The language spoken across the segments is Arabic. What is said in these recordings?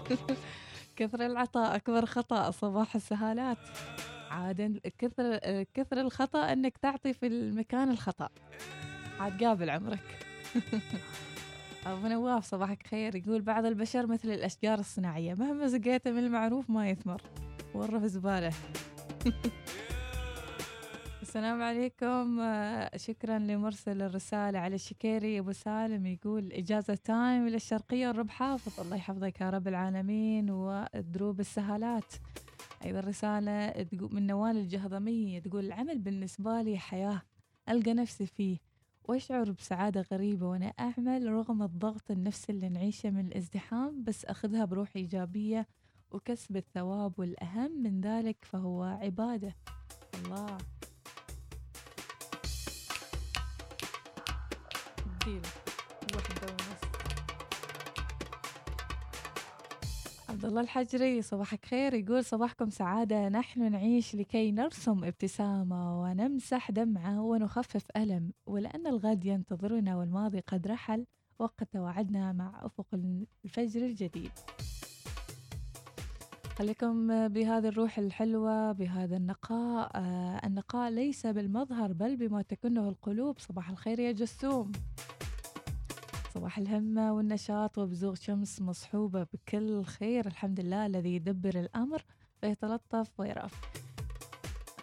كثر العطاء أكبر خطأ صباح السهالات. عاد كثر كثر الخطأ أنك تعطي في المكان الخطأ. عاد قابل عمرك. أبو نواف صباحك خير. يقول بعض البشر مثل الأشجار الصناعية مهما زقيته من المعروف ما يثمر. ورة في زبالة السلام عليكم. آه، شكرا لمرسل الرسالة على الشكيري أبو سالم يقول إجازة تايم إلى الشرقية الرب حافظ. الله يحفظك يا رب العالمين. ودروب السهالات. أيضا رسالة تقول من نوال الجهضمية. تقول العمل بالنسبة لي حياة. ألقى نفسي فيه. وأشعر بسعادة غريبة وأنا أعمل رغم الضغط النفسي اللي نعيشه من الازدحام بس أخذها بروح إيجابية وكسب الثواب والأهم من ذلك فهو عبادة. الله. اديله واحدة ونص عبد الله الحجري صباحك خير. يقول صباحكم سعادة. نحن نعيش لكي نرسم ابتسامة ونمسح دمعة ونخفف ألم ولأن الغد ينتظرنا والماضي قد رحل وقد توعدنا مع أفق الفجر الجديد. خليكم بهذه الروح الحلوة بهذا النقاء. آه النقاء ليس بالمظهر بل بما تكنه القلوب. صباح الخير يا جسوم. صباح الهمة والنشاط وبزوغ شمس مصحوبة بكل خير الحمد لله الذي يدبر الأمر ويتلطف ويرأف.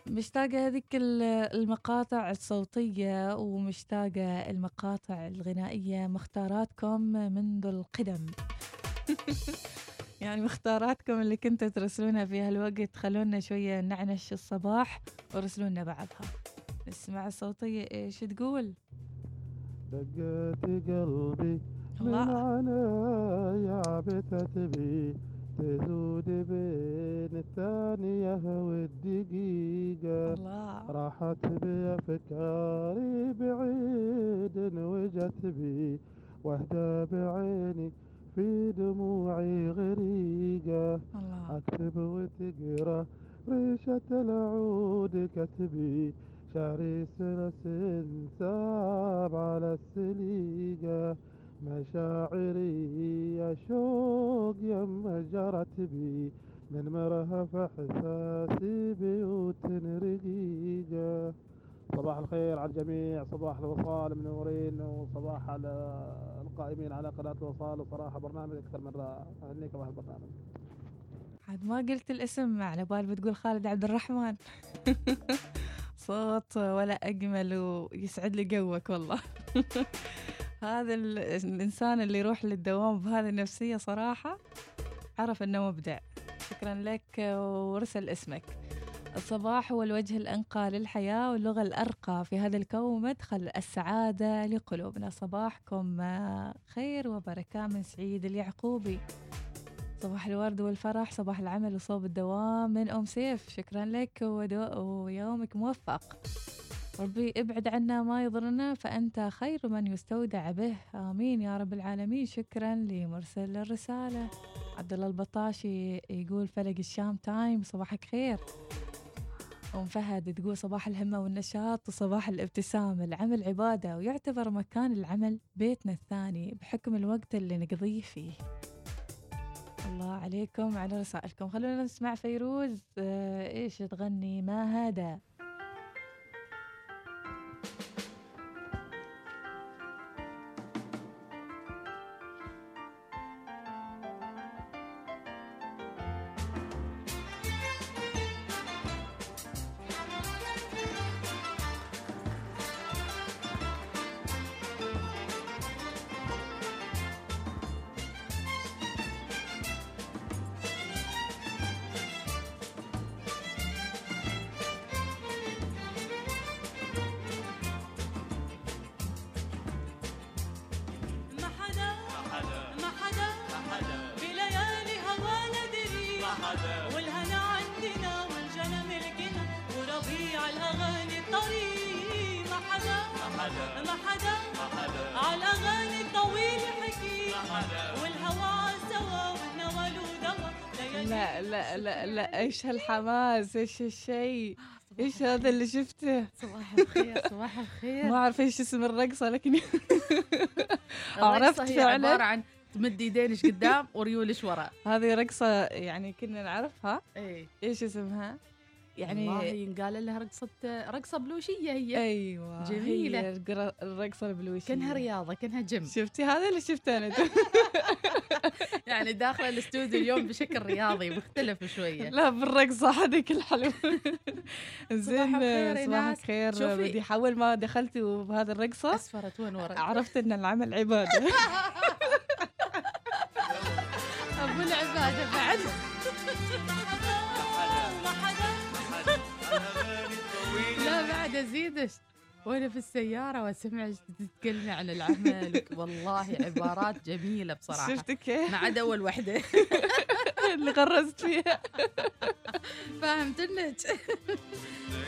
مشتاقة هذيك المقاطع الصوتية ومشتاقة المقاطع الغنائية مختاراتكم منذ القدم. يعني مختاراتكم اللي كنتوا ترسلونها في هالوقت خلونا شوية نعنش الصباح ورسلونا بعضها. نسمع الصوتية إيش تقول؟ دقت قلبي من عنايا عبثت بي. تزود بين الثانية والدقيقة. الله. راحت بأفكاري بعيد وجت بي. وحدة بعيني في دموعي غريقة. الله. أكتب وتقرأ ريشة العود كتبي. شعري سلسل ساب على السليقة مشاعري يا شوق يما جرت بي من مرهف احساسي بيوت رقيقة صباح الخير على الجميع صباح الوصال منورين وصباح على القائمين على قناة الوصال. وصراحة برنامج أكثر من رائع. أهنيك بهالبرنامج عاد ما قلت الاسم على بال بتقول خالد عبد الرحمن. صوت ولا أجمل ويسعد لي جوك والله. هذا الإنسان اللي يروح للدوام بهذه النفسية صراحة عرف أنه مبدع. شكرا لك ورسل اسمك. الصباح هو الوجه الأنقى للحياة واللغة الأرقى في هذا الكون مدخل السعادة لقلوبنا. صباحكم خير وبركة من سعيد اليعقوبي. صباح الورد والفرح صباح العمل وصوب الدوام من أم سيف. شكرا لك ويومك موفق. ربي ابعد عنا ما يضرنا فأنت خير من يستودع به. آمين يا رب العالمين. شكرا لمرسل الرسالة. عبد الله البطاشي يقول فلق الشام تايم صباحك خير. أم فهد تقول صباح الهمة والنشاط وصباح الابتسامة العمل عبادة ويعتبر مكان العمل بيتنا الثاني بحكم الوقت اللي نقضيه فيه. الله عليكم على رسائلكم. خلونا نسمع فيروز آه إيش تغني؟ ما هذا؟ إيش هالحماس إيش الشيء إيش هذا اللي شفته؟ صباح الخير صباح الخير. ما أعرف إيش اسم الرقصة لكن عرفت فعلا. عباره عن تمد يدينش قدام وريولش ورا هذه رقصة يعني كنا نعرفها. اي إيش اسمها؟ يعني يعني ينقال لها رقصة رقصة بلوشية هي. أيوه جميلة. هي الرقصة البلوشية. كأنها رياضة كأنها جيم شفتي هذا اللي شفته أنا؟ يعني داخلة الاستوديو اليوم بشكل رياضي مختلف شوية. لا بالرقصة هذيك الحلوة زين صباح. الخير شوفي. بدي اول ما دخلت بهذه الرقصة. أسفرت وين ورا عرفت إن العمل عبادة. أبو العبادة بعد. لا بعد أزيدش. وأنا في السيارة وأسمع تتكلمي عن العمل والله عبارات جميلة بصراحة. شفتي كيف؟ ما عدا أول وحدة. اللي غرزت فيها. فهمت لك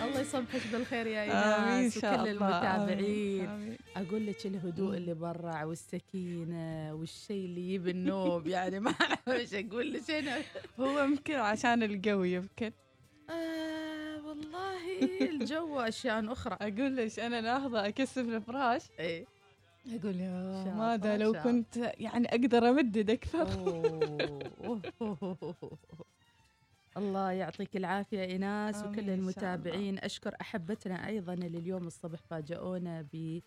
الله يصبحك بالخير يا إيناس وكل الله. المتابعين. آمين. أقول لك الهدوء اللي برا والسكينة والشيء اللي يجيب النوم. يعني ما أعرف إيش أقول لك. أنا هو يمكن عشان الجو يمكن آه والله الجو أشياء أخرى. أقول ليش أنا ناخذه أكسب الفراش. إيه. أقول يا ماذا لو. كنت يعني أقدر امدد أكثر أوه. الله يعطيك العافية إيناس وكل المتابعين. أشكر أحبتنا أيضا اللي اليوم الصبح فاجئونا ب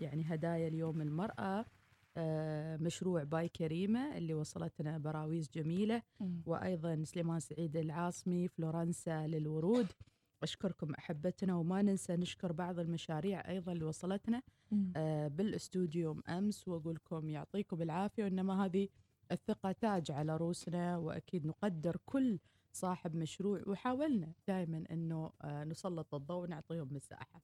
يعني هدايا اليوم المرأة. مشروع by كريمة اللي وصلتنا براويز جميلة وأيضا سليمان سعيد العاصمي فلورنسا للورود. أشكركم أحبتنا وما ننسى نشكر بعض المشاريع أيضا اللي وصلتنا آه، بالاستوديو أمس وأقول لكم يعطيكم العافية وإنما هذه الثقة تاج على رؤوسنا وأكيد نقدر كل صاحب مشروع. وحاولنا دائما أنه آه، نسلط الضوء ونعطيهم مساحة.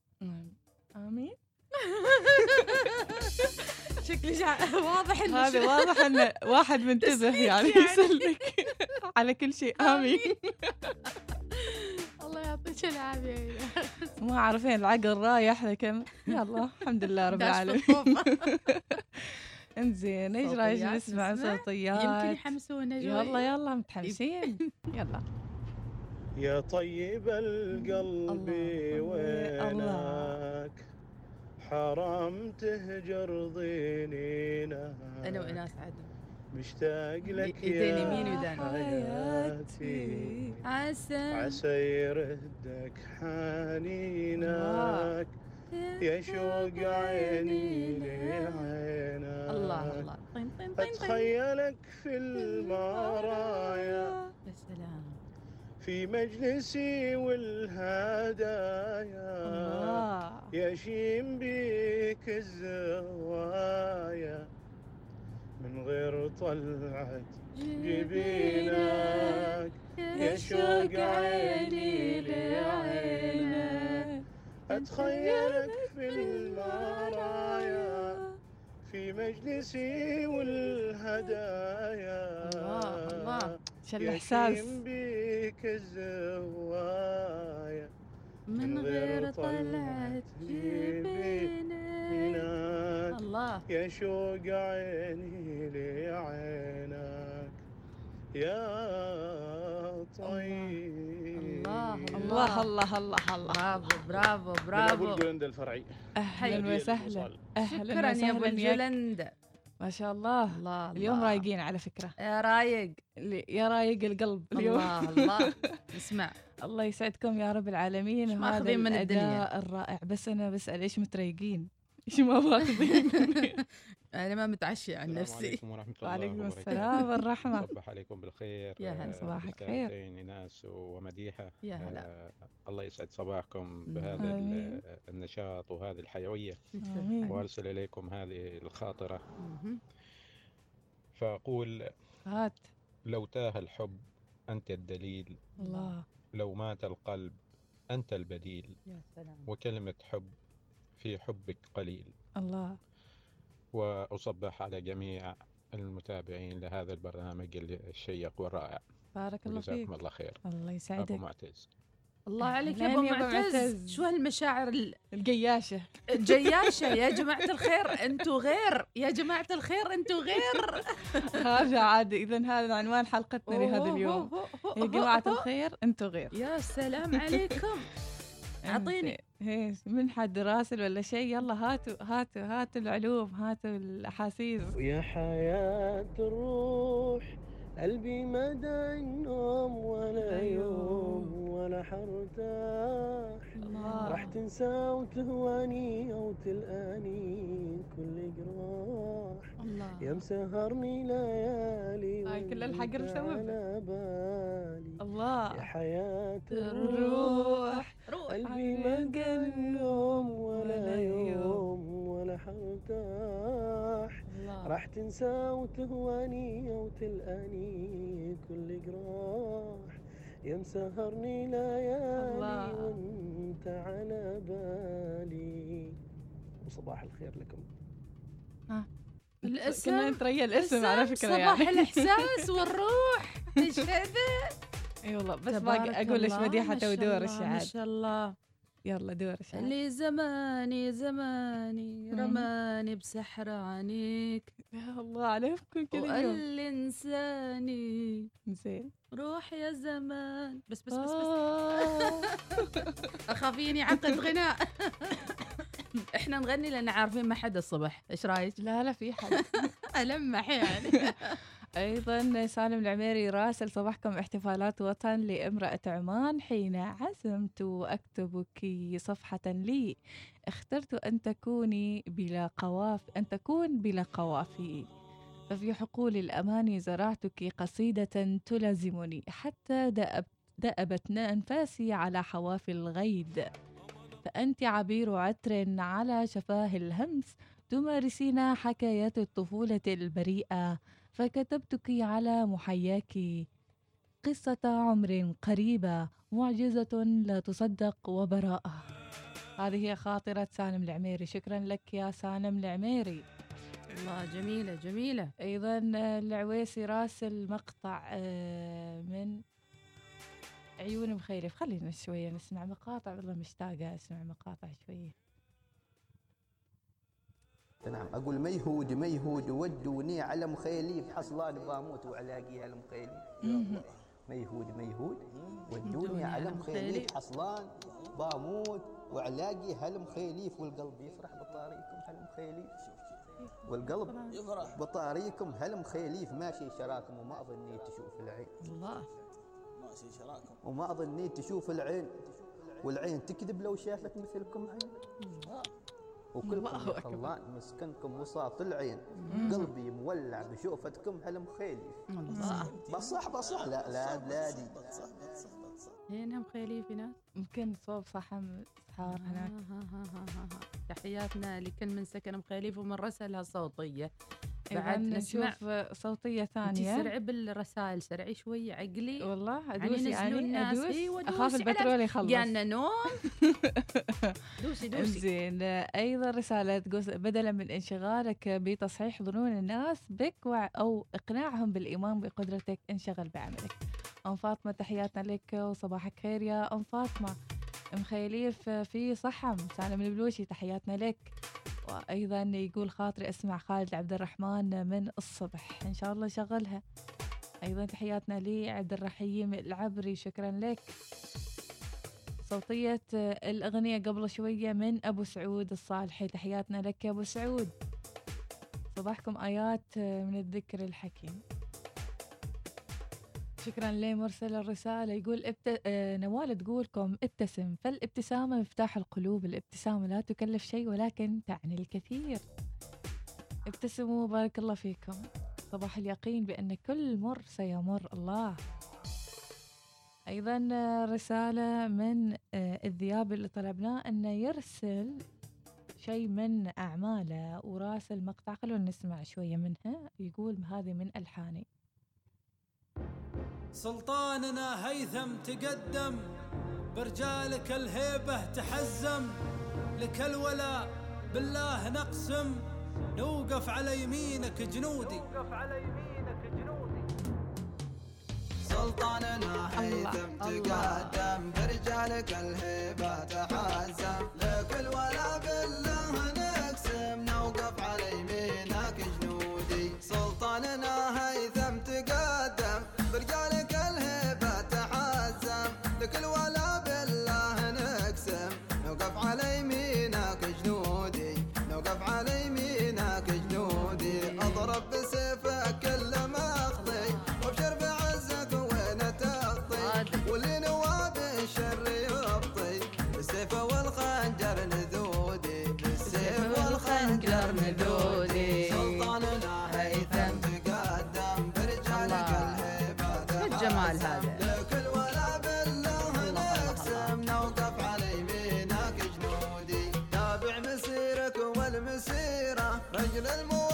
آمين. شكلي شع... واضح إن هذا واضح إن واحد منتبه يعني يعني. يسلك على كل شيء آمين الله يعطيك إيناس. ما عارفين العقل رايح لكن يلا الحمد لله رب العالمين. انزين إيش رايك صوتيات نسمع؟ صوتيات يمكن يحمسونا شوي يلا يلا متحمسين يلا يا طيب القلب الله. وينك حرام تهجر ضنينك أنا وإناس عاد مشتاق لك يا يمين. حياتي. عسى. عسى يردك حنينك يا شوق عيني لعينك الله الله. طين طين طين طين. أتخيلك في المرايا. يا سلام. في مجلسي والهدايا. الله. يشيم بيك الزوايا. من غير طلعة جبينك. يا شوق عيني لعينك أتخيلك في المرايا. في مجلسي والهدايا الله، الله. شو الإحساس. بيك الزوايا من غير طلعت جبينك الله. يا شوق عيني لعينك يا طيب. الله، الله. الله الله الله برافو برافو من أبو برافو. الجولند الفرعي أهلا وسهلا. أهلا شكرا يا أبو وسهلا. الجلند ما شاء الله. الله اليوم الله. رايقين على فكرة. يا رايق. يا رايق القلب اليوم. الله. الله اسمع. الله يسعدكم يا رب العالمين. ماخذين من الدنيا؟ الرائع. بس أنا بسأل إيش متريقين؟ إيش ما ماخذين أنا ما متعشي عن السلام نفسي. عليكم ورحمة الله وعليكم السلام والرحمة. صبح عليكم بالخير يا هلا. آه، صباحك خير. أستاذتين إيناس ومديحة. يا هلا. آه، الله يسعد صباحكم بهذا النشاط وهذه الحيوية. آمين. وأرسل إليكم هذه الخاطرة. مهم. فأقول هات. لو تاه الحب أنت الدليل. الله. لو مات القلب أنت البديل. يا سلام. وكلمة حب في حبك قليل. الله. وأصبح على جميع المتابعين لهذا البرنامج الشيق والرائع. بارك الله فيك. وجزاكم الله خير. الله أبو يسعدك معتز. الله عليك يا أبو أبو معتز. معتز. شو هالمشاعر ال- القياشه الجياشة. يا جماعة الخير أنتوا غير. يا جماعة الخير أنتوا غير. هذا عاد اذا هذا عنوان حلقتنا لهذا اليوم. يا جماعة. الخير أنتم غير. يا سلام عليكم. أعطيني. إيه، من حد راسل ولا شيء؟ يلا هاتوا هاتوا هاتوا العلوم هاتوا الأحاسيس. ويا حياة الروح قلبي مدى النوم ولا يوم ولا حرتاح. راح تنسى وتهواني أو تلقاني كل جراح. يا مسهرني ليالي هاي كل الحق رسمها. على بالي. يا الله حياة الروح. الروح. روح. قلبي مدى النوم ولا يوم ولا حرتاح. راح تنسى وتهواني أو تلقاني كل جراح. يا مسهرني ليالي. وانت على بالي. وصباح الخير لكم. الاسم؟ كنا نتريا الاسم على فكرة صباح يعني. الإحساس والروح. إيش هذا؟ اي والله بس باقي أقول لك مديحة شاء ودور الله، ما شاء الله. يلا دور الشعر اللي زماني زماني. رماني بسحر عينيك يا الله عليكم كل وقال يوم لي انساني. زين. روح يا زمان. بس بس بس, بس. آه. أخافيني عقد غناء. إحنا نغني لأن عارفين ما حدا الصبح. إيش رأيك؟ لا لا في حد. المح يعني أيضا سالم العميري راسل صباحكم احتفالات وطن لامرأة عمان حين عزمت أكتبك صفحة لي. اخترت أن تكوني بلا قواف أن تكون بلا قوافي. ففي حقول الاماني زرعتك قصيدة تلازمني حتى دأب دأبت أنفاسي على حواف الغيد. فأنت عبير عطر على شفاه الهمس تمارسين حكايات الطفولة البريئة. فكتبتك على محياك قصة عمر قريبة معجزة لا تصدق وبراءة. هذه هي خاطرة سالم العميري. شكرا لك يا سالم العميري. الله جميلة جميلة. أيضا العويسي راسل مقطع آه، من عيون مخيلف خلينا شوية نسمع مقاطع. والله مشتاقة أسمع مقاطع شوية. نعم. أقول ميهود ميهود ودوني على مخيلي بحصلان باموت وعلاقي على مخيلي. ميهود ميهود ودوني على مخيلي بحصلان باموت وعلاقي هالمخيليف والقلب يفرح بطاريكم هالمخيليف والقلب يفرح. بطاريكم هالمخيليف ماشي شراكم وما ظنيت تشوف العين. الله. وما ظنيت تشوف العين. والعين تكذب لو شافت مثلكم عين وكلكم الله يا. خلان مسكنكم وساط العين قلبي مولع بشوفتكم هالمخيلي. الله. بصح بصح. لا لا بلادي هنا مخيلي في ناس يمكن صوب صحن سحار هناك. آه، ها ها ها. تحياتنا لكل من سكن مخيليف ومن رسلها صوتيه بعد نسمع نشوف صوتية انت سرعي بالرسائل سرعي شوي عقلي. والله يعني ادوس ينزلوا يعني الناس. أدوس. أيوه أخاف البترول يخلص. جانا نوم. دوسي دوسي. زين. أيضا رسالة تقول بدلا من انشغالك بتصحيح ظنون الناس بك أو إقناعهم بالإيمان بقدرتك انشغل بعملك. أم فاطمة تحياتنا لك وصباحك خير. يا أم فاطمة ام خيليف في صحم. سالم البلوشي تحياتنا لك. وأيضا يقول خاطري أسمع خالد عبد الرحمن من الصبح. إن شاء الله شغلها. أيضا تحياتنا لي عبد الرحيم العبري. شكرا لك. صوتية الأغنية قبل شوية من أبو سعود الصالحي. تحياتنا لك يا أبو سعود. صباحكم آيات من الذكر الحكيم. شكرا لمرسل الرسالة. يقول ابت... آه، نوال تقولكم ابتسم فالابتسامة مفتاح القلوب الابتسامة لا تكلف شيء ولكن تعني الكثير. ابتسموا بارك الله فيكم. صباح اليقين بأن كل مر سيمر الله. أيضا آه، رسالة من آه، الذياب اللي طلبناه أنه يرسل شيء من أعماله وراسل مقطع خلونا نسمع شوية منها. يقول هذه من ألحاني. سلطاننا هيثم تقدم برجالك الهيبة تحزم لك الولاء بالله نقسم. نوقف على يمينك جنودي. سلطاننا هيثم تقدم برجالك الهيبة تحزم لك الولا بالله el mundo.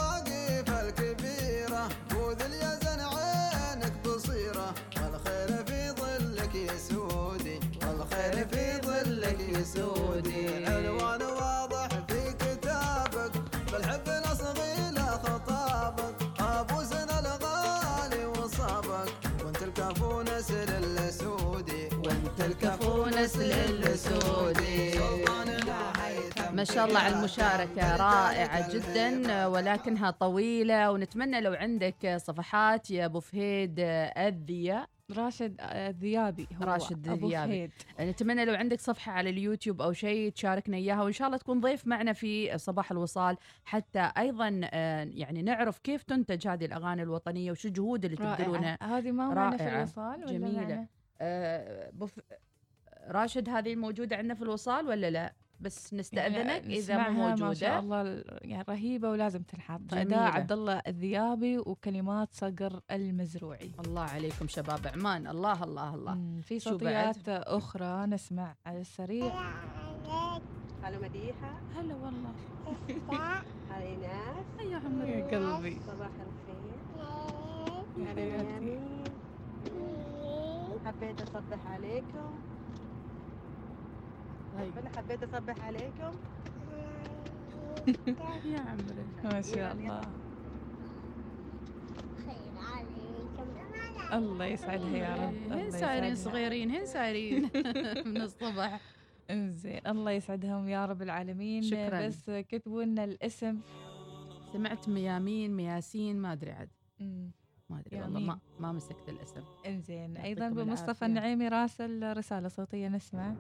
ما شاء الله على المشاركة رائعة جدا ولكنها طويلة ونتمنى لو عندك صفحات يا أبو فهيد الذية راشد الذيابي هو راشد الذيابي. فهيد. نتمنى لو عندك صفحة على اليوتيوب أو شيء تشاركنا إياها وإن شاء الله تكون ضيف معنا في صباح الوصال حتى أيضا آه، يعني نعرف كيف تنتج هذه الأغاني الوطنية وشو الجهود اللي تبذلونها هذه ما معنا في. الوصال ولا جميلة. آه، بف... راشد هذه موجودة عندنا في الوصال ولا لا؟ بس نستأذنك يعني إذا مو موجودة ما شاء الله ال- يعني رهيبة ولازم تنحط. أداء عبد الله الذيابي وكلمات صقر المزروعي. الله عليكم شباب عمان الله الله الله. في صوتيات أخرى نسمع على السريع. هلا مديحة. هلا والله. هلا إيناس يا عمري يا قلبي. صباح الخير. يمين حبيت أصبح عليكم. طيب. أنا حبيت أصبح عليكم. يا عمري. ما شاء الله. الله يسعدها يا رب. الله سايرين. صغيرين هين سايرين. من الصبح. إنزين. الله يسعدهم يا رب العالمين. شكراً. بس كتبوا لنا الاسم. سمعت ميامين مياسين ما أدري عاد. ما أدري والله. ما ما مسكت الاسم. إنزين. أيضا بمصطفى. النعيمي راسل رسالة صوتية نسمع.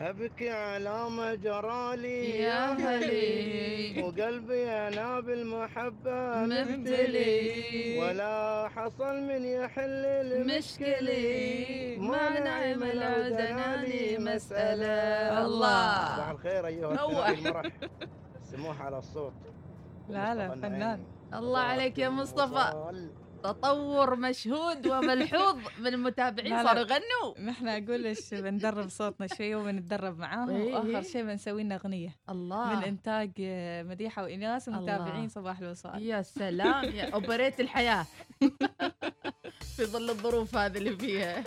أبكي على ما جرالي يا هلي. وقلبي أنا بالمحبة مبتلي. ولا حصل من يحل المشكلة ما نعم العدناني مسألة. الله. صباح الخير أيها المرح سموح على الصوت. لا لا فنان. الله عليك يا مصطفى. تطور مشهود وملحوظ من المتابعين. صاروا يغنوا نحن أقول ليش بندرب صوتنا شوي وبنتدرب معاهم إيه. وآخر شيء بنسوي لنا أغنية الله من إنتاج مديحة وايناس ومتابعين. صباح الوصال يا سلام يا أوبريت الحياة في ظل الظروف هذه اللي فيها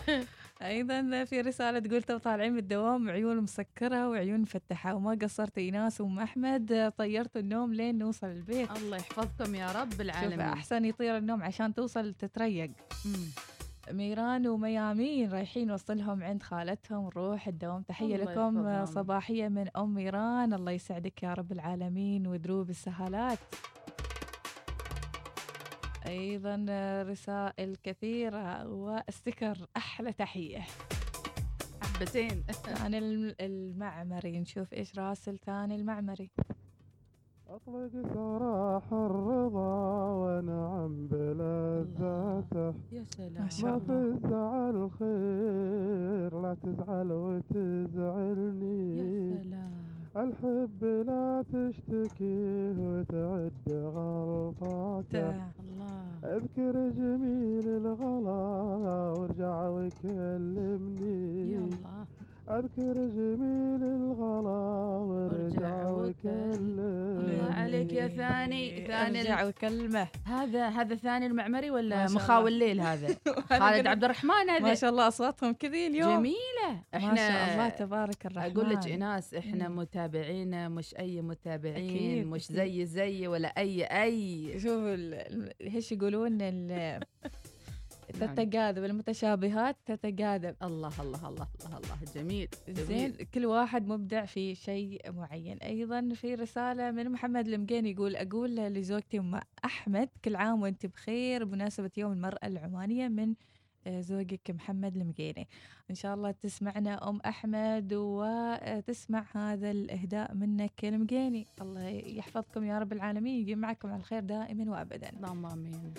أيضا في رسالة تقول تو طالعين من الدوام عيون مسكرة وعيون مفتحة وما قصرت إيناس وأم أحمد طيرتوا النوم لين نوصل البيت. الله يحفظكم يا رب العالمين. أحسن يطير النوم عشان توصل تتريق. مم. ميران وميامين رايحين نوصلهم عند خالتهم. نروح الدوام. تحية لكم. صباحية من أم ميران. الله يسعدك يا رب العالمين. ودروب السهالات. أيضا رسائل كثيرة واستكر أحلى تحية. حبتين. عن الم- المعمري نشوف إيش راسل ثاني المعمري. أطلق سراح الرضا ونعم بلذاته يا سلام. ما الزعل خير لا تزعل وتزعلني. يا سلام. الحب لا تشتكيه وتعد غلطاته الله. أذكر جميل الغلا وارجع وكلمني. يا الله. أذكر جميل الغلا وارجع وارجع وكلمني. عليك يا ثاني ثاني أرجع وكلمه هذا هذا ثاني المعمري ما ولا الله. الليل هذا خالد عبد الرحمن ما هذا شاء الله أصواتهم كذي اليوم جميلة إحنا ما شاء الله تبارك الرحمن أقول لك ايناس إحنا. متابعين مش أي متابعين أكيد، مش. زي زي ولا أي أي شوف إيش يقولون. تتجاذب المتشابهات تتجاذب الله الله الله الله الله. جميل زين جميل كل واحد مبدع في شيء معين. أيضا في رسالة من محمد المقين يقول أقول لزوجتي أم أحمد كل عام وأنت بخير بمناسبة يوم المرأة العمانية من آه، زوجك محمد المقيني. إن شاء الله تسمعنا أم أحمد وتسمع هذا الإهداء منك المقيني الله يحفظكم يا رب العالمين يجي معكم على الخير دائما وابدا. اللهم آمين.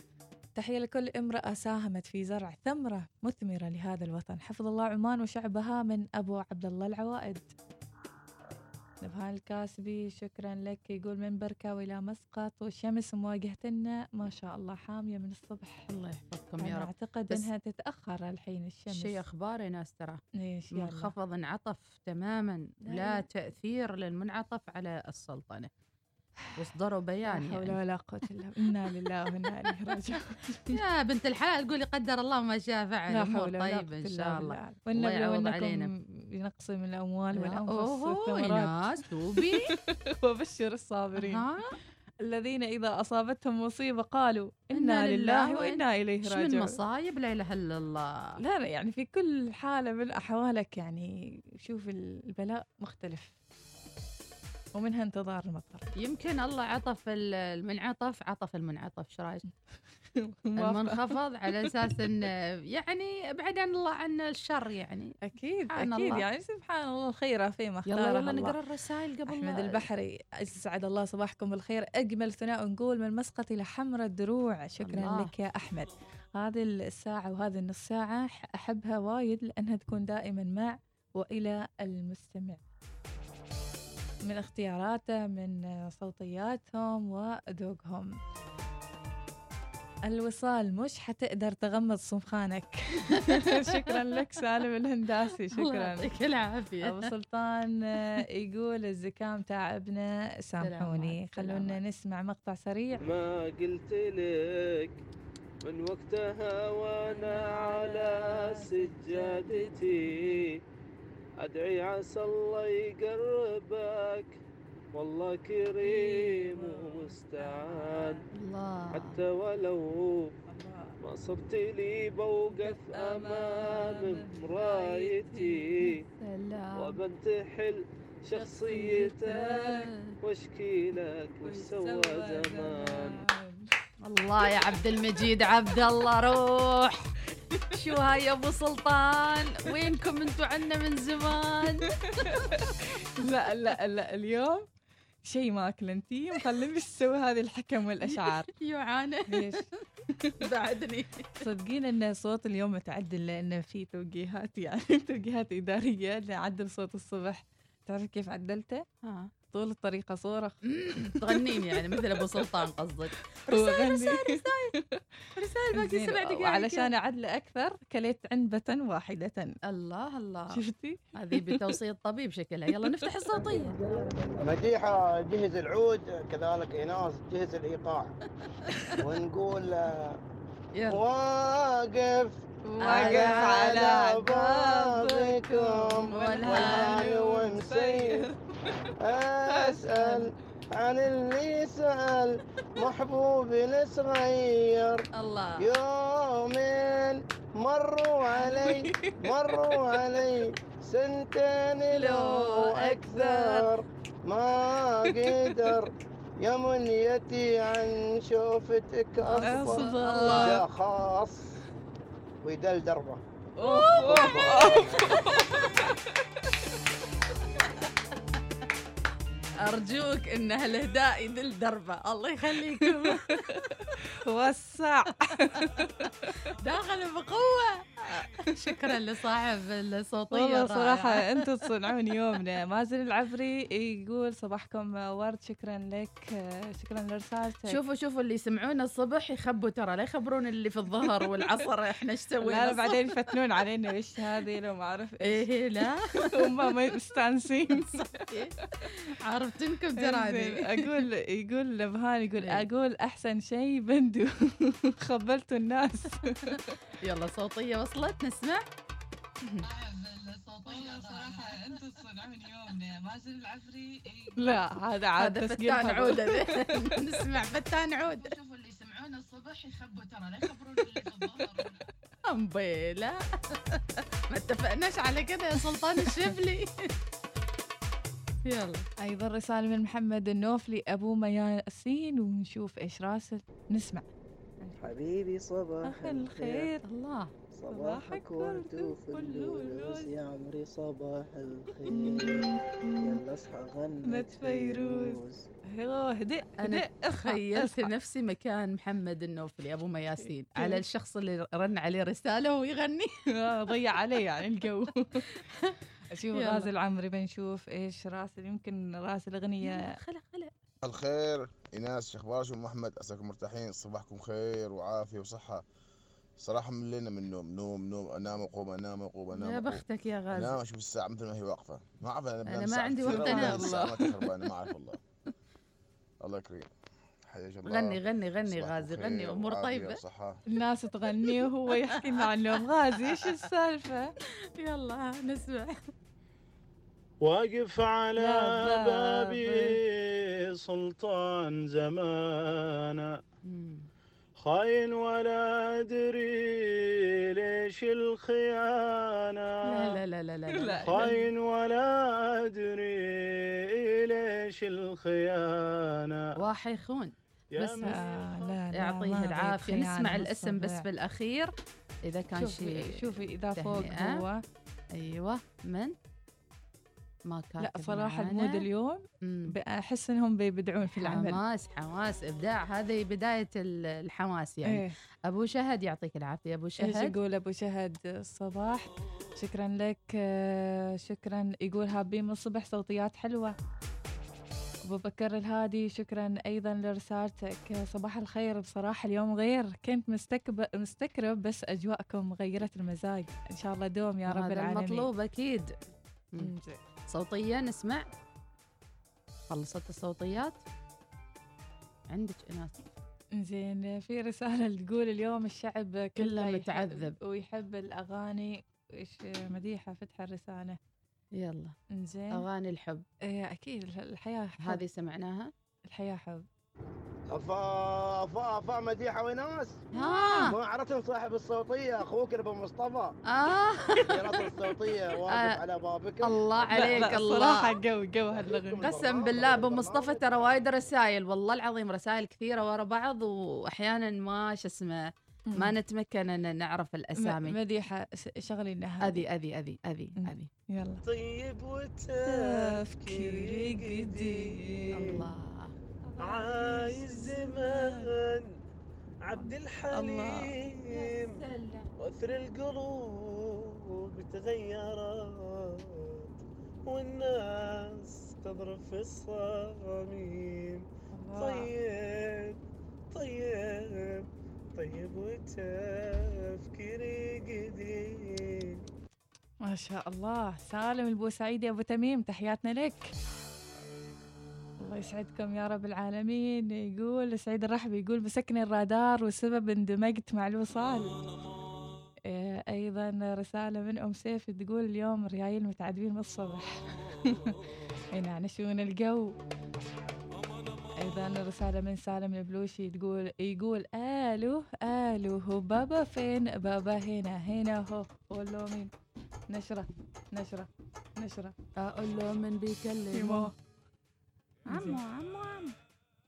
تحية لكل امرأة ساهمت في زرع ثمرة مثمرة لهذا الوطن. حفظ الله عمان وشعبها من أبو عبد الله العوائد. نبهان الكاسبي شكرا لك. يقول من بركة وإلى مسقط والشمس مواجهتنا ما شاء الله حامية من الصبح. الله يحفظكم يا رب. أعتقد إنها تتأخر الحين الشمس. شيء أخبار يا ناس ترى. منخفض انعطف تماما. لا، لا. تأثير للمنعطف على السلطنة. واصدروا لا بيان حول يعني. ولا قوة إلا بالله. إنا لله وإنا إليه راجعون. يا بنت الحلال قولي قدر الله ما شاء فعل. لا قوة إن إلا شاء الله. والنبي يعوض علينا. وإنكم بنقسم الأموال لا، والأنفس والثمرات. ناس توبي. وبشر الصابرين. الذين إذا أصابتهم مصيبة قالوا إنا لله وإنا إليه إيش من راجعون مصايب؟ لا إله إلا الله. لا لا يعني في كل حالة من أحوالك يعني شوف البلاء مختلف. ومنها انتظار المطر يمكن الله عطف ال- المنعطف عطف المنعطف إيش رأيك؟ المنخفض على أساس انه يعني ابعد عن الله عن الشر يعني أكيد سبحان أكيد الله. يعني سبحان الله الخير فيما اختاره يلا يلا. نقرأ الرسائل قبل أحمد لا- البحري أسعد الله صباحكم بالخير أجمل ثناء نقول من مسقط إلى حمرة الدروع شكرا الله. لك يا أحمد هذه الساعة وهذه النص ساعة ح- أحبها وايد لأنها تكون دائما مع وإلى المستمع من اختياراته من صوتياتهم وذوقهم. الوصال مش حتقدر تغمض صمخانك شكرا لك سالم الهنداسي شكرا. يعطيك العافية. أبو سلطان يقول الزكام تعبنا سامحوني. خلونا. نسمع مقطع سريع. ما قلت لك من وقتها وأنا على سجادتي. أدعي عسى الله يقربك. والله كريم ومستعان الله. حتى ولو ما صرت لي بوقف أمام مرايتي سلام. وبنتحل شخصيتك. واشكي لك وش سوى زمان. الله يا عبد المجيد عبد الله روح. شو هاي يا أبو سلطان. وينكم أنتوا عنا من زمان؟ لا لا لا اليوم شيء ماكل انتي مخليني تسوي هذه الحكم والأشعار. يعانى. ليش؟ بعدني. صدقين إن صوت اليوم متعدل لأن في توجيهات يعني توجيهات إدارية. نعدل صوت الصبح. تعرف كيف عدلته؟ ها. طول الطريقة صورخ تغنين يعني مثل أبو سلطان قصدك. رسائل رسائل رسائل. باقي سبع دقائق. وعلشان اعدله أكثر كليت عنبة واحدة. الله الله. شفتي؟ هذه بتوصية طبيب شكلها. يلا نفتح الصوتية. مديحة جهز العود كذلك إيناس جهز الإيقاع. ونقول آه، واقف واقف على بابكم والهاني ونسير أسأل عن اللي سأل محبوبي الصغير الله. يومين مروا علي مروا علي سنتين لو أكثر. ما قدر يا منيتي عن شوفتك أصبر. يا خاص. ويدل دربة. أرجوك إن هالهداء يدل دربه الله يخليكم. وسع. داخل بقوة. شكرا لصاحب الصوتية والله. صراحة أنتم تصنعون يومنا. مازن العفري يقول صباحكم ورد. شكرا لك. شكرا لرسالتك. شوفوا شوفوا اللي يسمعونا الصبح يخبوا ترى لا يخبرون اللي في الظهر والعصر إحنا إيش سوينا. لا. بعدين يفتنون علينا وش هذه لو ما أعرف إيش. إيه لا. هم مستانسين عرفتنكم إنزين، تراني أقول يقول نبهان يقول إيه. أقول أحسن شيء بندو. خبلتوا الناس. يلا صوتية وصلت نسمع لا هذا عاد هذا تسجيل فتان. عودة. نسمع فتان عودة. شوفوا اللي يسمعونا الصبح يخبوا ترى لا يخبرون اللي في الظهر أمبيلا. ما اتفقناش على كده يا سلطان الشبلي. يلا. أيضا رسالة من محمد النوفلي ابو مياسين ونشوف إيش راسل. نسمع. حبيبي صباح الخير. الله. صباحك ورد وفل ولوز يا عمري صباح الخير. يلا اصحى غنت غنت فيروز. هدئ اصحى تخيلت. نفسي مكان محمد النوفلي أبو مياسين. كيف؟ على الشخص اللي رن عليه رسالة وهو يغني آه، ضيع عليه يعني الجو. شوف. غازي العمري بنشوف إيش راس يمكن راس الأغنية. خلع خلع الخير. إيناس شو اخباركم ام احمد عساكم مرتاحين صباحكم خير وعافية وصحة. صراحة ملينا من النوم نوم نوم. أنام اقوم أنام اقوم أنام يا. بختك يا أنام غازي أشوف الساعة مثل ما هي واقفة. ما أعرف أنا أنا ما عندي وقت أنام. الساعة ما أعرف والله. الله يكرمك. غني غني غني غازي غني. أمور طيبة. الناس تغني وهو يحكي لنا عنهم غازي إيش السالفة؟ يلا نسمع. واقف على. بابي. سلطان زمانه. خاين ولا أدري ليش الخيانة. لا لا لا لا لا. خاين ولا أدري ليش الخيانة. واحد يخون بس آه لا لا يعطيه أريد نسمع الاسم بس بالصبع. بالأخير. إذا كان شوفي شيء شوفي إذا فوق. هو. أيوه. من ما كاتب لا صراحة. المود اليوم. أحس إنهم بيبدعون في العمل. حماس حماس. إبداع. هذه بداية ال- الحماس يعني. إيه. أبو شهد يعطيك العافية. أبو إيش شهد. يقول أبو شهد الصباح. شكرا لك آه، شكرا. يقول هابين من الصبح صوتيات حلوة. أبو بكر الهادي شكرا أيضا لرسالتك. صباح الخير. بصراحة اليوم غير. كنت مستكب... مستكرب بس أجواءكم غيرت المزاج. إن شاء الله دوم يا رب العالمين. المطلوب أكيد. صوتية نسمع. خلصت الصوتيات. عندك اناس زين في رسالة تقول اليوم الشعب كله متعذب. ويحب الأغاني. إيش مديحة فتح الرسالة. يلا. زين. أغاني الحب. إيه أكيد الحياة حب. هذه سمعناها؟ الحياة حب. افا افا أفا مديحة وناس ها. ما عرفتم صاحب الصوتية أخوك ابو مصطفى آه. الصوتية واقف آه. على بابكم الله عليك لا الله. صراحة قوي قوي هالأغنية قسم بالله أبو مصطفى ترى وايد رسائل والله العظيم رسائل كثيرة ورا بعض وأحيانا ما شو اسمه ما نتمكن إن نعرف الأسامي. مديحة س- شغلي لنا أذي أذي أذي أذي. أذي. يلا. طيب تفكيري قديم الله. عايز زمان عبد الحليم وأثر القلوب تغيرت والناس تضرب في الصميم. طيب طيب طيب وتفكيري قديم. ما شاء الله. سالم البوسعيدي أبو تميم تحياتنا لك. الله يسعدكم يا رب العالمين. يقول سعيد الرحبي يقول مسكني الرادار والسبب اندمجت مع الوصال. إيه، أيضا رسالة من أم سيف تقول اليوم ريايل متعذبين من الصبح. ينعنشون الجو. أيضا رسالة من سالم البلوشي تقول يقول آلو آلو هو بابا فين؟ بابا هنا هنا هو. قول له مين؟ نشرة نشرة نشرة. أقول له من بيكلمه. عمو عمو عمو.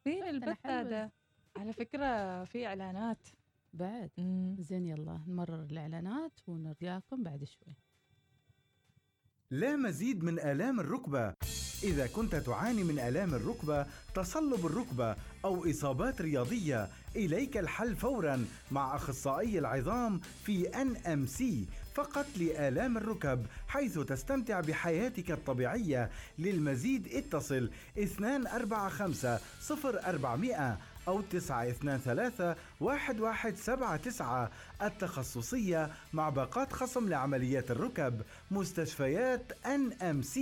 فين أنا البث. هذا. على فكرة في إعلانات. بعد؟ مم. زين يلا نمرر الإعلانات ونرجعكم بعد شوي. لا مزيد من آلام الركبة. إذا كنت تعاني من آلام الركبة تصلب الركبة أو إصابات رياضية إليك الحل فورا مع أخصائي العظام في NMC فقط لآلام الركب حيث تستمتع بحياتك الطبيعية. للمزيد اتصل 245 0400 أو 923 1179 التخصصية مع باقات خصم لعمليات الركب مستشفيات NMC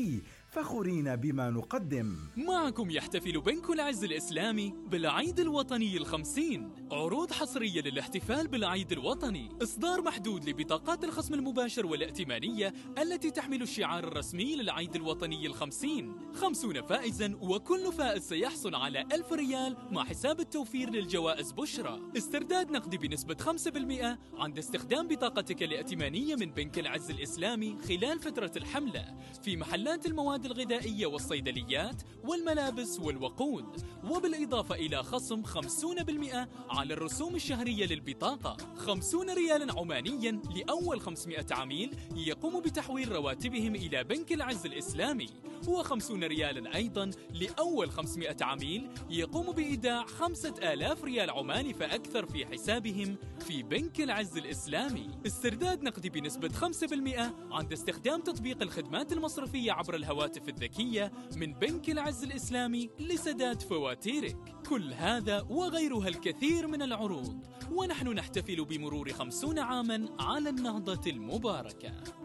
فخورين بما نقدم. معكم يحتفل بنك العز الإسلامي بالعيد الوطني الخمسين. عروض حصرية للاحتفال بالعيد الوطني. إصدار محدود لبطاقات الخصم المباشر والائتمانية التي تحمل الشعار الرسمي للعيد الوطني الخمسين. خمسون فائزا وكل فائز سيحصل على ألف ريال مع حساب التوفير للجوائز بشرى. استرداد نقدي بنسبة 5% عند استخدام بطاقتك الائتمانية من بنك العز الإسلامي خلال فترة الحملة. في محلات المواد الغذائية والصيدليات والملابس والوقود وبالإضافة إلى خصم 50% على الرسوم الشهرية للبطاقة. 50 ريالا عمانيا لأول 500 عميل يقوم بتحويل رواتبهم إلى بنك العز الإسلامي. و50 ريالا أيضا لأول 500 عميل يقوم بإيداع 5000 ريال عماني فأكثر في حسابهم في بنك العز الإسلامي. استرداد نقدي بنسبة 5% عند استخدام تطبيق الخدمات المصرفية عبر الهواتف الذكية من بنك العز الإسلامي لسداد فواتيرك. كل هذا وغيرها الكثير من العروض. ونحن نحتفل بمرور خمسون عاما على النهضة المباركة.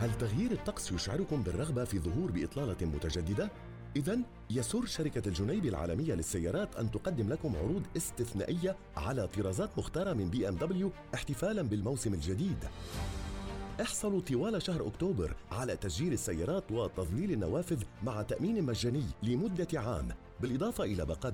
هل تغيير الطقس يشعركم بالرغبة في ظهور بإطلالة متجددة؟ إذا يسر شركة الجنيبي العالمية للسيارات أن تقدم لكم عروض استثنائية على طرازات مختارة من بي إم دبليو احتفالا بالموسم الجديد. احصلوا طوال شهر أكتوبر على تسجيل السيارات وتظليل النوافذ مع تأمين مجاني لمدة عام بالإضافة إلى باقات